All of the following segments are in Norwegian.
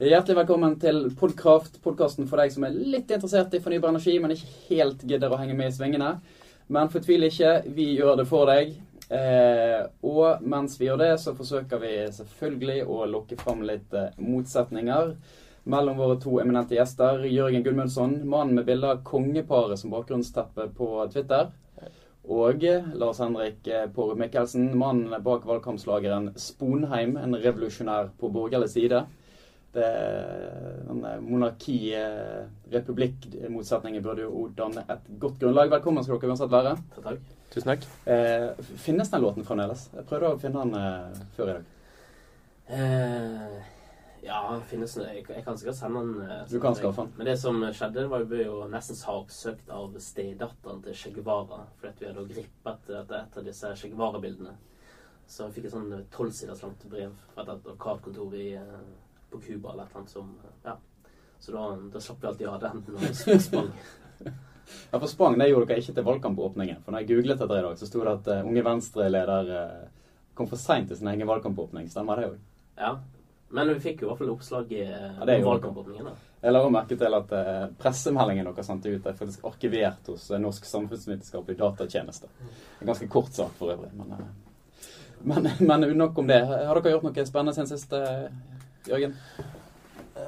Hjertelig velkommen til Podkraft, podkasten for deg som er litt interessert i fornybar energi, men ikke helt gidder å henge med i svingene. Men fortvil ikke, vi gjør det for deg. Eh, og mens vi gjør det, så forsøker vi selvfølgelig å lokke fram litt eh, motsetninger mellom våre to eminente gjester. Jørgen Gudmundsson, mannen med bilde av kongeparet som bakgrunnsteppe på Twitter. Og Lars Henrik eh, Pårud Mikkelsen, mannen bak valgkampslageren Sponheim, en revolusjonær på borgerlig side. Det, denne monarki-republikk-motsetningen burde jo danne et godt grunnlag. Velkommen skal dere uansett være. Takk. Tusen takk. Eh, finnes den låten fremdeles? Jeg prøvde å finne den eh, før i dag. Eh, ja, finnes den Jeg, jeg kan sikkert sende den. eh, Du kan skaffe den. Men det som skjedde, var jo vi jo nesten saksøkt av stedatteren til Che Guevara. Fordi at vi hadde grippet etter et av disse Che Guevara-bildene. Så jeg fikk et sånn tolvsiders langt brev fra et advokatkontor i, eh, på Cuba eller et eller annet som eh, Ja. Så da, da slapp vi alltid av den når vi sprang. Ja, for Spang det gjorde dere ikke til valgkampåpningen. For når jeg googlet etter i dag, så sto det at uh, Unge Venstre-leder uh, kom for seint til sin egen valgkampåpning. Stemmer det òg? Ja. Men vi fikk jo i hvert fall oppslag i eh, Ja, valgkampåpningen. Jeg la også merke til at uh, pressemeldingen dere sendte ut, er faktisk arkivert hos uh, Norsk samfunnsvitenskapelig datatjeneste. En ganske kort sak for øvrig. Men, uh, men, men nok om det. Har dere gjort noe spennende siden sist, uh, Jørgen?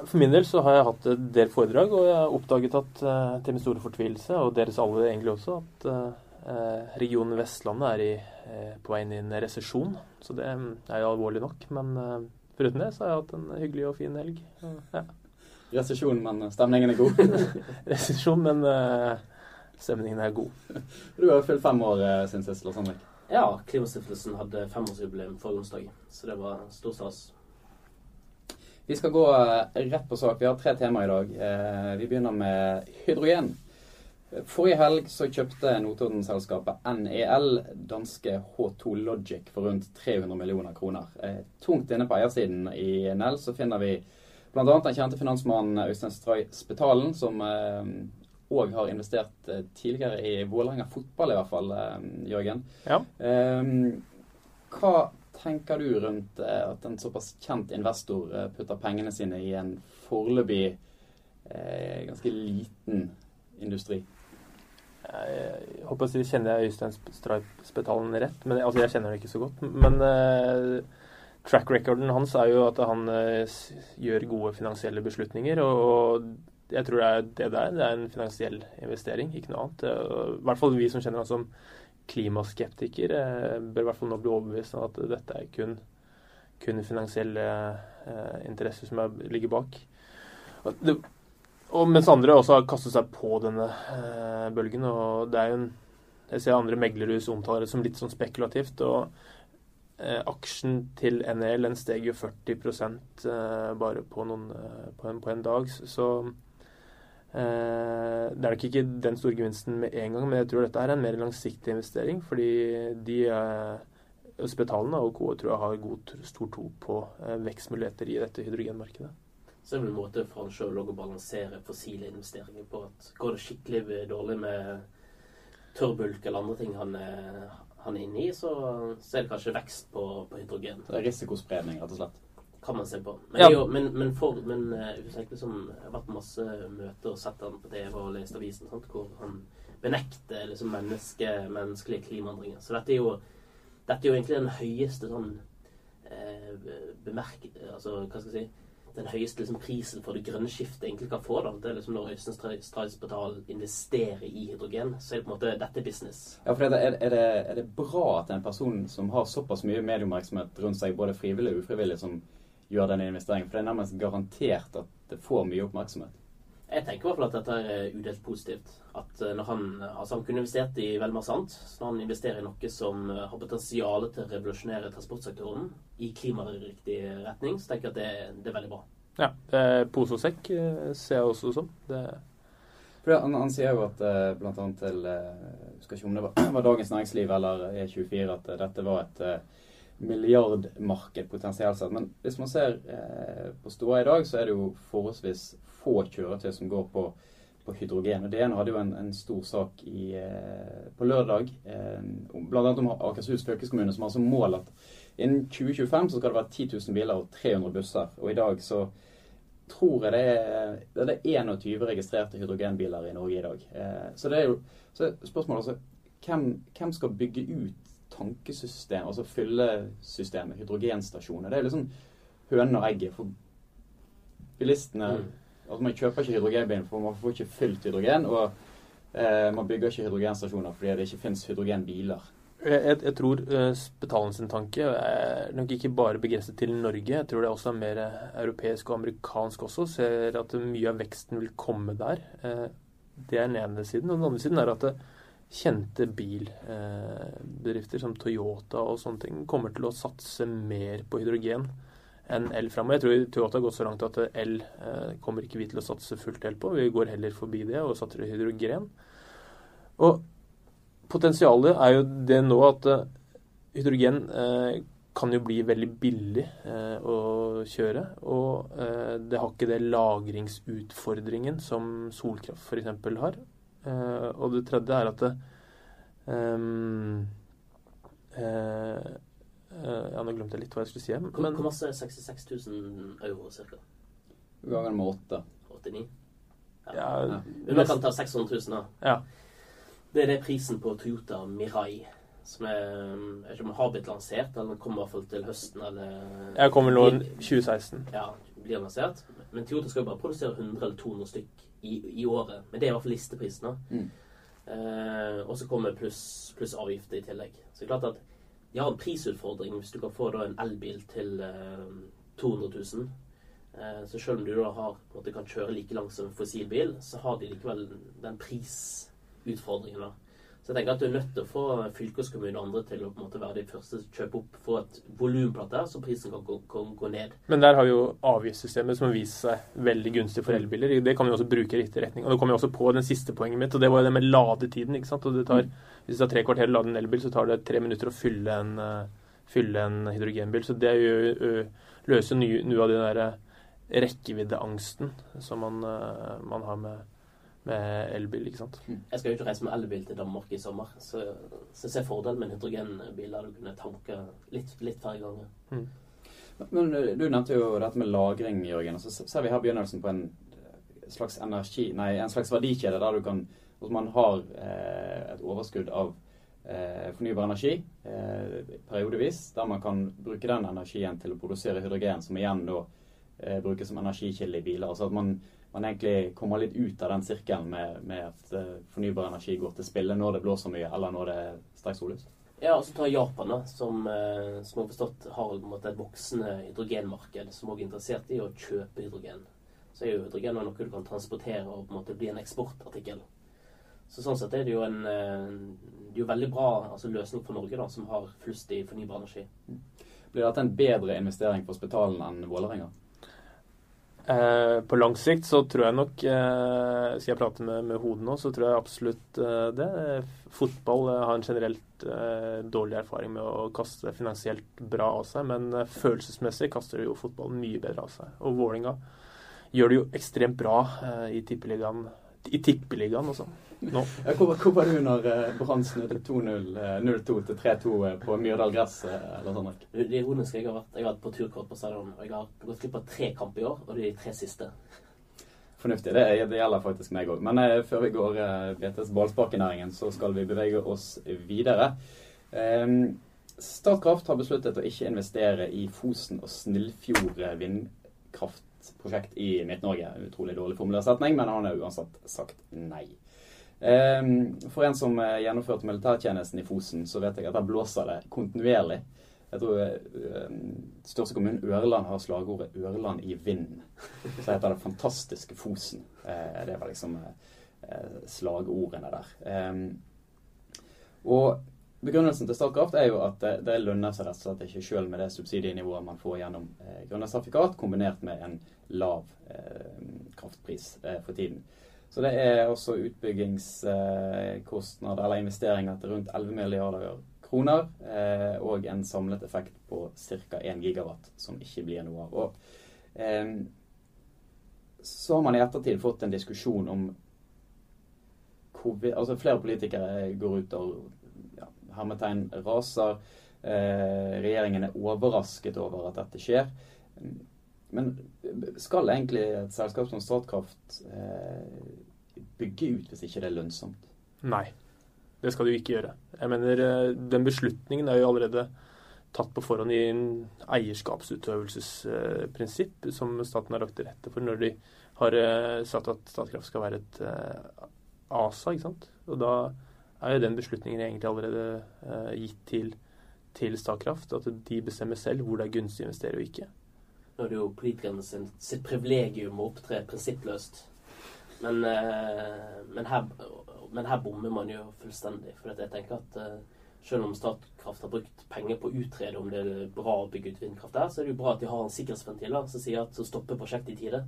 For min del så har jeg hatt en del foredrag, og jeg har oppdaget at eh, til min store fortvilelse, og deres alle egentlig også, at eh, regionen Vestlandet er i, eh, på vei inn i en resesjon. Så det mm, er jo alvorlig nok. Men eh, foruten det så har jeg hatt en hyggelig og fin helg. Ja. Resesjon, men stemningen er god. Resesjon, men eh, stemningen er god. Du har jo fylt fem år siden sist, Lars Henrik. Ja, Klimastiftelsen hadde femårsjubileum forrige onsdag, så det var stor stas. Vi skal gå eh, rett på sak. Vi har tre tema i dag. Eh, Vi begynner med hydrogen. Forrige helg så kjøpte Notodden-selskapet NEL danske H2 Logic for rundt 300 millioner kroner. Eh, Tungt inne på eiersiden i NEL så finner vi bl.a. den kjente finansmannen Øystein Stray Spetalen, som òg har investert tidligere i Vålerenga fotball, i hvert fall, Jørgen. Ja. Hva tenker du rundt eh, at en såpass kjent investor eh, putter pengene sine i en foreløpig eh, ganske liten industri? Jeg håper å si kjenner jeg Øystein Streip-spetalen rett, men altså, jeg kjenner det ikke så godt. Men eh, track recorden hans er jo at han eh, gjør gode finansielle beslutninger, og, og jeg tror det er det der. Det er en finansiell investering, ikke noe annet. Eh, I hvert fall vi som kjenner han som klimaskeptiker, eh, bør i hvert fall nå bli overbevist om at dette er kun, kun finansielle eh, interesser som er, ligger bak. Det, og mens andre også har kastet seg på denne eh, bølgen. Og det er jo en Jeg ser andre meglerhus omtaler det som litt sånn spekulativt. Og eh, aksjen til NEL den steg jo 40 eh, bare på, noen, på, en, på en dag. Så eh, det er nok ikke den store gevinsten med en gang, men jeg tror dette er en mer langsiktig investering. Fordi de eh, Hospitalene og KO tror jeg har god, stor tro på eh, vekstmuligheter i dette hydrogenmarkedet. Så det er vel en måte for han sjøl å balansere fossile investeringer på. at Går det skikkelig dårlig med tørrbulk eller andre ting han er, han er inne i, så, så er det kanskje vekst på, på hydrogen. Det er risikospredning, rett og slett. Kan man se på. Men, Ja. jo, men, men, for, men uh, som jeg har vært på masse møter og sett han på TV og lest avisen, sant, hvor han benekter liksom menneske, menneskelige klimaendringer. Så dette er jo, dette er jo egentlig den høyeste sånn eh, bemerket Altså, hva skal jeg si den høyeste liksom, prisen for det grønne skiftet egentlig kan få. da, det er liksom Når Øystein Stra- Streisbetal investerer i hydrogen, så er det på en måte dette business. Ja, for er, er, det, er det bra at en person som har såpass mye medieoppmerksomhet rundt seg, både frivillig og ufrivillig, som gjør denne investeringen? For det er nærmest garantert at det får mye oppmerksomhet. Jeg tenker i hvert fall at dette er udelt positivt. At eh, når han, altså han kunne investert i veldig masse annet. Så når han investerer i noe som eh, har potensial til å revolusjonere transportsektoren i klimariktig retning, så tenker jeg at det, det er veldig bra. Ja, eh, pose og sekk eh, ser jeg også som. Det, For det, han, han sier jo at bl.a. til jeg husker ikke om det var, var Dagens Næringsliv eller E24 at dette var et milliardmarked potensielt sett. Men hvis man ser eh, på Stoa i dag, så er det jo forholdsvis få kjøretøy som går på, på hydrogen. Og DN hadde jo en, en stor sak i, eh, på lørdag, eh, annet om Akershus fylkeskommune, som har som mål at innen 2025 så skal det være 10 000 biler og 300 busser. Og i dag så tror jeg det er, det er 21 registrerte hydrogenbiler i Norge i dag. Eh, så det er jo så spørsmålet altså, hvem, hvem skal bygge ut tankesystem, altså fyllesystemet, hydrogenstasjoner? Det er liksom høna og egget. For bilistene Mm. altså Man kjøper ikke hydrogenbil, for man får ikke fylt hydrogen. Og eh, man bygger ikke hydrogenstasjoner fordi det ikke finnes hydrogenbiler. Jeg, jeg, jeg tror uh, Spetalen sin tanke er nok ikke bare begrenset til Norge. Jeg tror det også er mer eh, europeisk og amerikansk også. Ser at mye av veksten vil komme der. Eh, det er den ene siden. Og den andre siden er at det, kjente bilbedrifter som Toyota og sånne ting kommer til å satse mer på hydrogen enn el framover. Jeg tror Toyota har gått så langt at el eh, kommer ikke vi til å satse fullt el på. Vi går heller forbi det og satser hydrogen. Og potensialet er jo det nå at eh, hydrogen eh, kan jo bli veldig billig å kjøre. Og det har ikke det lagringsutfordringen som solkraft f.eks. har. Eh, og det tredje er at det, um, eh, eh, Ja, nå glemte jeg litt hva jeg skulle si. Hvor, Men hvor masse er 66 000 euro ca.? Ganger med åtte. 89? ja, Ja. Underkant av 600 000, da. ja. Det er det prisen på Toyota Mirai. Som er, jeg vet ikke om har blitt lansert, eller kommer i hvert fall til høsten. eller... Jeg kommer nå i 2016. Ja, blir lansert. Men Toyota skal jo bare produsere 100 eller 200 stykk i, i året. Men det er i hvert fall listeprisen. da. Mm. Eh, og så kommer pluss plus avgifter i tillegg. Så det er klart at de har en prisutfordring hvis du kan få da en elbil til eh, 200 000. Eh, så selv om du da har, på en måte, kan kjøre like langt som en fossilbil, så har de likevel den prisutfordringen. da. Så jeg tenker at du er nødt til å få fylkeskommune og andre til å på en måte være de første som kjøper opp, for et volum på så prisen kan gå, kan gå ned. Men der har vi jo avgiftssystemet som har vist seg veldig gunstig for elbiler. Det kan vi også bruke i riktig retning. Og det kommer jo også på den siste poenget mitt, og det var jo det med ladetiden. ikke sant? Og det tar, Hvis det tar tre kvarter å lade en elbil, så tar det tre minutter å fylle en, eh, fylle en hydrogenbil. Så det er jo, ø, løser noe av den der eh, rekkeviddeangsten som man, eh, man har med, med elbil. ikke sant? Jeg skal jo ikke reise med elbil til Danmark i sommer, så, så jeg ser fordelen med en hydrogenbil der du kunne tanke litt, litt færre ganger. Men eh, du nevnte jo dette med lagring, Jørgen. Så ser vi her begynnelsen på en eh, slags energi, nei, en slags verdikjede der du kan hvor man har eh, et overskudd av eh, fornybar energi eh, periodevis, der man kan bruke den energien til å produsere hydrogen, som igjen da eh, brukes som energikilde i biler. Altså at man, man egentlig kommer litt ut av den sirkelen med, med at eh, fornybar energi går til spille når det blåser mye, eller når det er sterkt sollys. Ja, og så tar Japan, da, som, eh, som har forstått har måte, et voksende hydrogenmarked, som også er interessert i å kjøpe hydrogen. Så er jo hydrogen noe du kan transportere og på en måte bli en eksportartikkel. Så sånn sett er det jo en, eh, det er jo veldig bra altså, løsning for Norge, da, som har flust i fornybar energi. Blir dette en bedre investering for Spetalen enn Vålerenga? Eh, på lang sikt så tror jeg nok eh, Skal jeg prate med, med hodet nå, så tror jeg absolutt eh, det. Fotball eh, har en generelt eh, dårlig erfaring med å kaste finansielt bra av seg, men eh, følelsesmessig kaster jo fotball mye bedre av seg. Og Vålinga gjør det jo ekstremt bra i tippeligaen i tippeligaen også. Nå. Ja, hvor, hvor var du når eh, Brann snudde 2-0, eh, 0-2 til 3-2 eh, på Myrdal gress eller sånn? Det ironiske. Jeg har vært, jeg har vært på turkort på stadion, og jeg har gått glipp av tre kamper i år, og det er de tre siste. Fornuftig. Det, det gjelder faktisk meg òg. Men eh, før vi går eh, VTs ballsparkenæringen, så skal vi bevege oss videre. Eh, Statkraft har besluttet å ikke investere i Fosen og Snillfjord vindkraftprosjekt i Midt-Norge. Utrolig dårlig formulert setning, men han har uansett sagt nei. Eh, For en som eh, gjennomførte militærtjenesten i Fosen, så vet jeg at der blåser det kontinuerlig. Jeg tror eh, største kommunen Ørland har slagordet 'Ørland i vind'. Så heter det 'Fantastiske Fosen'. Eh, det var liksom slagordene der. Eh, og begrunnelsen til Statkraft er jo at det, det lønner seg rett og slett ikke selv med det subsidienivået man får gjennom eh, grønne sertifikat, kombinert med en lav eh, kraftpris eh, for tiden. Så det er også utbyggingskostnader eller investeringer til rundt 11 milliarder kroner, eh, og en samlet effekt på ca. 1 gigawatt, som ikke blir noe av. Og, eh, så har man i ettertid fått en diskusjon om hvor altså Flere politikere går ut og hermetegn raser. Eh, regjeringen er overrasket over at dette skjer. Men skal egentlig et selskap som Statkraft eh, bygge ut hvis ikke det er lønnsomt? Nei, det skal du ikke gjøre. Jeg mener, eh, Den beslutningen er jo allerede tatt på forhånd i en eierskapsutøvelsesprinsipp som staten har lagt til rette for når de har sagt at Statkraft skal være et ASA. ikke sant? Og da er jo den beslutningen egentlig allerede gitt til, til Statkraft. At de bestemmer selv hvor det er gunstig å investere og ikke. Nå er det jo politikerne sin, sitt privilegium å opptre prinsippløst. Men, men, her, men her bommer man jo fullstendig. For jeg tenker at selv om Statkraft har brukt penger på å utrede om det er bra å bygge ut vindkraft der, så er det jo bra at de har en sikkerhetsventil som sier at så stopper prosjektet i tide.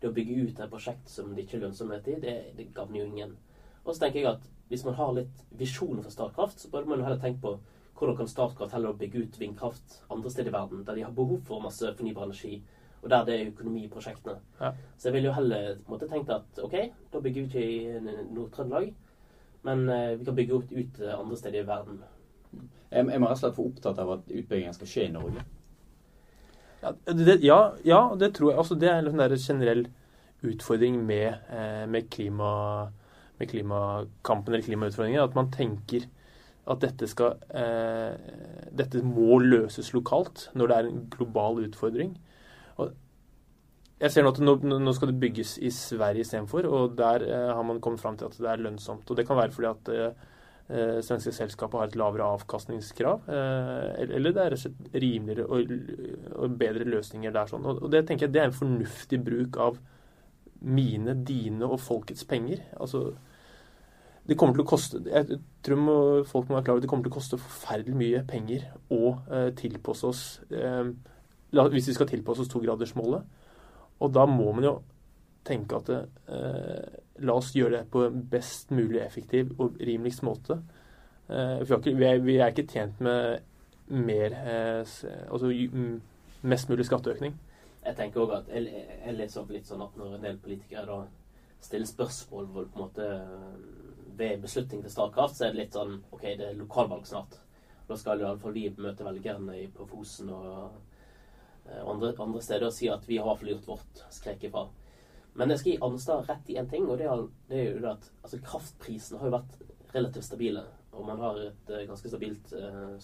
Det å bygge ut et prosjekt som det ikke er lønnsomhet i, det, det gagner jo ingen. Og så tenker jeg at hvis man har litt visjoner for Statkraft, så bør man heller tenke på hvordan kan Statkraft heller bygge ut vindkraft andre steder i verden, der de har behov for masse fornybar energi, og der det er økonomi i prosjektene. Ja. Så jeg ville jo heller måte tenkt at OK, da bygger vi ikke i Nord-Trøndelag, men eh, vi kan bygge ut, ut andre steder i verden. Er man rett og slett for opptatt av at utbyggingen skal skje i Norge? Ja, det, ja, ja, det tror jeg. Altså, det er en sånn generell utfordring med, eh, med, klima, med klimakampen eller klimautfordringen. At man tenker at dette, skal, eh, dette må løses lokalt når det er en global utfordring. Og jeg ser nå at nå, nå skal det bygges i Sverige istedenfor, og der eh, har man kommet fram til at det er lønnsomt. Og det kan være fordi at eh, eh, svenske selskapet har et lavere avkastningskrav. Eh, eller det er rett og slett rimeligere og, og, bedre løsninger der. sånn. Og, og det tenker jeg det er en fornuftig bruk av mine, dine og folkets penger. Altså, det kommer til å koste Jeg tror må, folk må være klar over at det kommer til å koste forferdelig mye penger å eh, tilpasse oss eh, Hvis vi skal tilpasse oss togradersmålet. Og da må man jo tenke at eh, la oss gjøre det på best mulig effektiv og rimeligst måte. Eh, vi, er, vi, er, ikke tjent med mer eh, Altså mest mulig skatteøkning. Jeg tenker også at jeg, jeg leser opp litt sånn at når en del politikere da stiller spørsmål hvor på en måte ved beslutning til Statkraft, så er det litt sånn OK, det er lokalvalg snart. Da skal iallfall vi møte velgerne på Fosen og andre, andre steder og si at vi har iallfall gjort vårt. Skrek ifra. Men jeg skal gi Anstad rett i én ting, og det er, det er, jo det at altså, kraftprisene har jo vært relativt stabile. Og man har et uh, ganske stabilt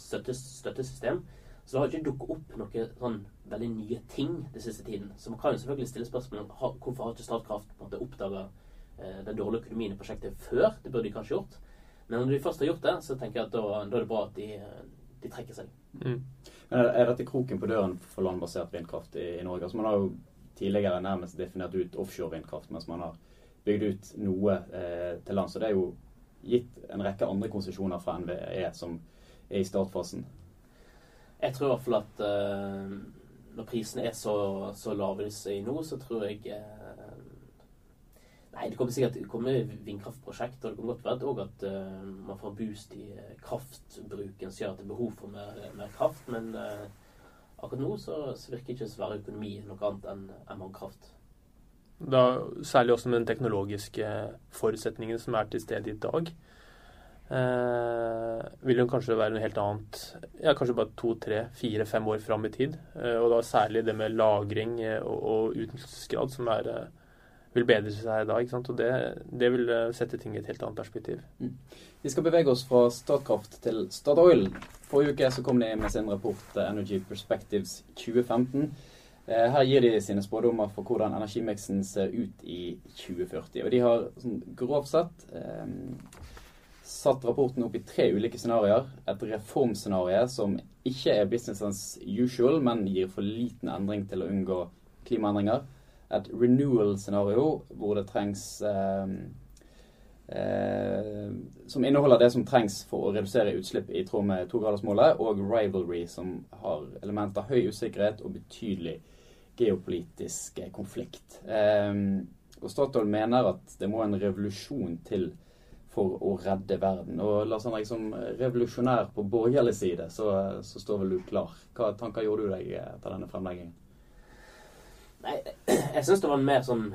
støttes, støttesystem. Så det har ikke dukket opp noen sånn veldig nye ting den siste tiden. Så man kan jo selvfølgelig stille spørsmål om hvorfor har ikke Statkraft på oppdaga uh, den dårlige økonomien i prosjektet før. Det burde de kanskje gjort. Men når de først har gjort det, så tenker jeg at da, da er det bra at de, de trekker seg. Mm. Men er dette kroken på døren for landbasert vindkraft i, i Norge? Altså man har jo tidligere nærmest definert ut offshore vindkraft, mens man har bygd ut noe eh, til land. Så det er jo gitt en rekke andre konsesjoner fra NVE som er i startfasen. Jeg tror i hvert fall at uh, når prisene er så, så lave i nå, så tror jeg uh, Nei, det kommer sikkert kommer vindkraftprosjekt, og det kan godt være at uh, man får boost i kraftbruken som gjør at det er behov for mer, mer kraft. Men akkurat nå så, så virker ikke svær økonomi noe annet enn en vannkraft. Da, særlig også med den teknologiske forutsetningen som er til stede i dag. Eh, vil jo kanskje være noe helt annet ja, kanskje bare to, tre, fire, fem år fram i tid. Eh, og da særlig det med lagring eh, og, og utnyttelsesgrad som er, eh, vil bedre seg da. ikke sant? Og det, det, vil eh, sette ting i et helt annet perspektiv. Mm. Vi skal bevege oss fra Statkraft til Statoil. Forrige uke så kom de med sin rapport Energy Perspectives 2015. Eh, her gir de sine spådommer for hvordan energimiksen ser ut i 2040. Og de har sånn grovt sett eh, satt rapporten opp i tre ulike scenarioer. Et reformscenario som ikke er business as usual, men gir for liten endring til å unngå klimaendringer. Et renewal-scenario hvor det trengs eh, Eh, som inneholder det som trengs for å redusere utslipp i tråd med togradersmålet, og Rivalry, som har elementer av høy usikkerhet og betydelig geopolitisk konflikt. Eh, og Statoil mener at det må en revolusjon til for å redde verden. Og Lars Henrik, som revolusjonær på borgerlig side, så, så, står vel du klar. Hva tanker gjorde du deg etter denne fremleggingen? Nei, jeg syns det var mer sånn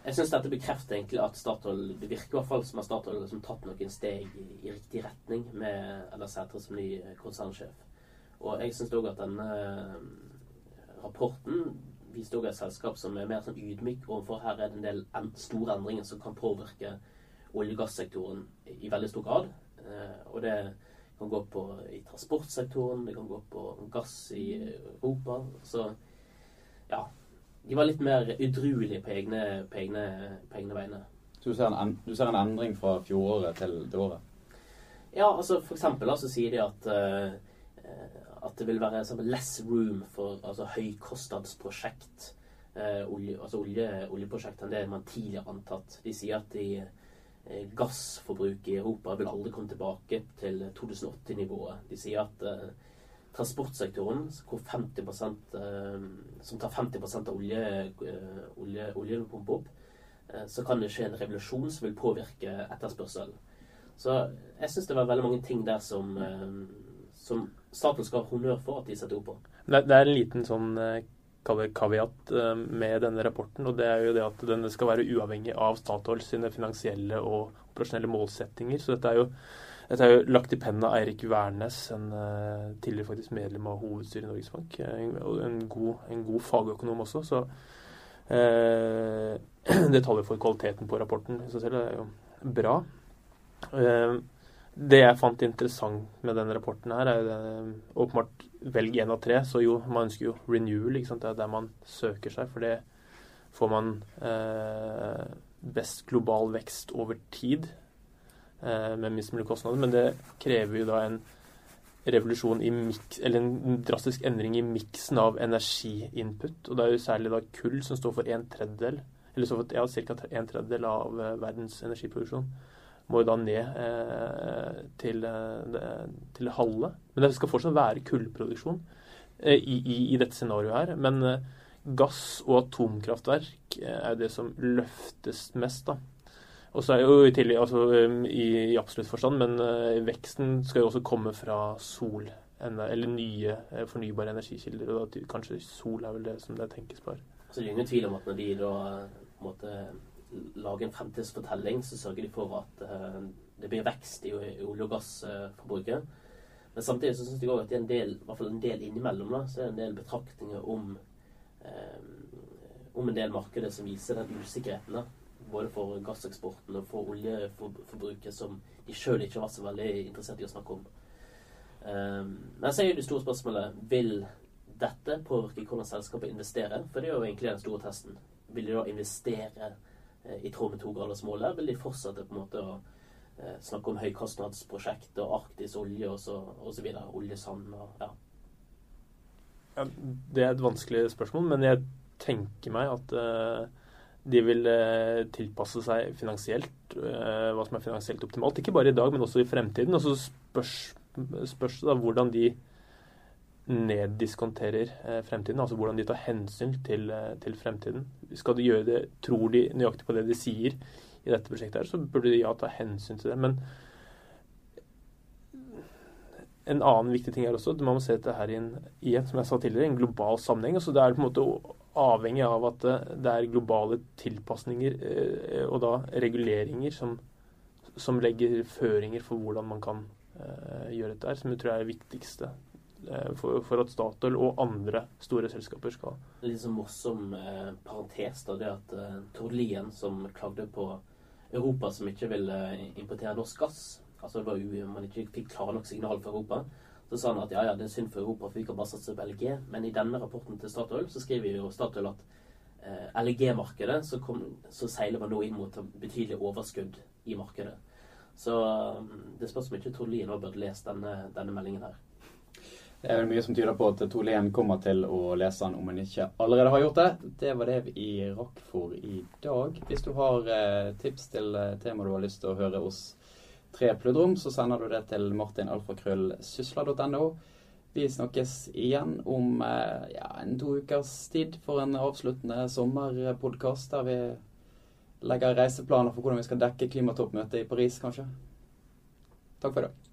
jeg syns dette bekrefter egentlig at Statoil Det virker i hvert fall som at Statoil har liksom tatt noen steg i, riktig retning med Ella Sætre som ny konsernsjef. Og jeg syns òg at denne, rapporten viste også et selskap som er mer sånn ydmyk overfor her er det en del en, store endringer som kan påvirke olje- og gassektoren i veldig stor grad. Eh, og det kan gå på i transportsektoren, det kan gå på gass i Europa. Så ja. De var litt mer udruelige på egne, på egne, på egne vegne. Så du ser, en, du ser, en, endring fra fjoråret til det året? Ja, altså for eksempel så sier de at uh, at det vil være less room for altså, høykostnadsprosjekt. eh, olje, altså olje, oljeprosjekt enn det man tidligere antatt. De sier at de, eh, gassforbruket i Europa vil aldri komme tilbake til 2080-nivået. De sier at eh, transportsektoren, 50 som tar 50% av olje, olje, oljen pumpe opp, så kan det skje en revolusjon som vil påvirke etterspørselen. Så jeg syns det var veldig mange ting der som, som Statoil skal ha honnør for at de setter opp på. Det, er en liten sånn eh, kaviat eh, med denne rapporten, og det er jo det at den skal være uavhengig av Statoil sine finansielle og operasjonelle målsettinger. Så dette er jo, dette er jo lagt i pennen av Eirik Wærnes, en uh, tidligere faktisk medlem av hovedstyret i Norges Bank. Og en god, en god fagøkonom også, så eh, det taler for kvaliteten på rapporten i seg selv. Det er jo bra. Uh, det jeg fant interessant med denne rapporten her, er det, åpenbart velg én av tre. Så jo, man ønsker jo renewal. Det er der man søker seg. For det får man eh, best global vekst over tid eh, med minst mulig kostnader. Men det krever jo da en revolusjon i mix, eller en drastisk endring i miksen av energiinput. Og det er jo særlig da kull som står for en tredjedel, eller så for ja, ca. en tredjedel av eh, verdens energiproduksjon må jo da ned eh, til, eh, til halve. Men det skal fortsatt være kullproduksjon eh, i, i, dette scenarioet her. Men eh, gass og atomkraftverk eh, er det som løftes mest, da. Og så er jo i tillegg, altså um, i, i absolutt forstand, men uh, veksten skal jo også komme fra sol. Eller nye fornybare energikilder. Og da, kanskje sol er vel det som det tenkes på her. Så det er ingen tvil om at når de da på en måte lage en fremtidsfortelling, så sørger de for at uh, det blir vekst i, i olje- og gassforbruket. Men samtidig så syns jeg òg at det er en del, i hvert fall en del innimellom, da, så er det en del betraktninger om, uh, om en del markeder som viser den usikkerheten. da, Både for gasseksporten og for oljeforbruket, som de sjøl ikke var så veldig interessert i å snakke om. Um, men så er jo det store spørsmålet vil dette påvirke hvordan selskapet investerer? For det er jo egentlig den store testen. Vil de da investere Eh, i tråd med togradersmålet, vil de fortsette på en måte å eh, snakke om høykostnadsprosjekt og Arktis olje og så, og så videre. Oljesand og ja. ja. Det er et vanskelig spørsmål, men jeg tenker meg at eh, de vil eh, tilpasse seg finansielt, uh, hva som er finansielt optimalt. Ikke bare i dag, men også i fremtiden. Og så spørs, spørs da hvordan de neddiskonterer eh, fremtiden, altså hvordan de tar hensyn til, eh, til, fremtiden. Skal de gjøre det, tror de nøyaktig på det de sier i dette prosjektet, her, så burde de ja ta hensyn til det. Men en annen viktig ting er også at man må se dette her i en, igjen, som jeg sa tidligere, en global sammenheng. altså Det er på en måte avhengig av at det er globale tilpasninger eh, og da reguleringer som, som legger føringer for hvordan man kan gjøre dette her, som jeg tror er det viktigste Eh, for, for, at Statoil og andre store selskaper skal Litt sånn morsom eh, parentes, da, det at eh, Tord Lien, som klagde på Europa som ikke ville eh, importere norsk gass, altså det var jo, man ikke fikk klare nok signal for Europa, så sa han at ja, ja, det er synd for Europa, for vi kan bare satse på LG. Men i denne rapporten til Statoil så skriver jo Statoil at eh, LG-markedet så, så, seiler man nå inn mot betydelig overskudd i markedet. Så um, det spørs om ikke Tord Lien òg burde lest denne, denne meldingen her. Det er vel mye som tyder på at Tolén kommer til å lese den om han ikke allerede har gjort det. Det var det vi rakk for i dag. Hvis du har eh, tips til eh, tema du har lyst til å høre oss tre pludre så sender du det til martinalfakrøllsysla.no. Vi snakkes igjen om eh, ja, en to ukers tid for en avsluttende sommerpodkast der vi legger reiseplaner for hvordan vi skal dekke klimatoppmøtet i Paris, kanskje. Takk for i dag.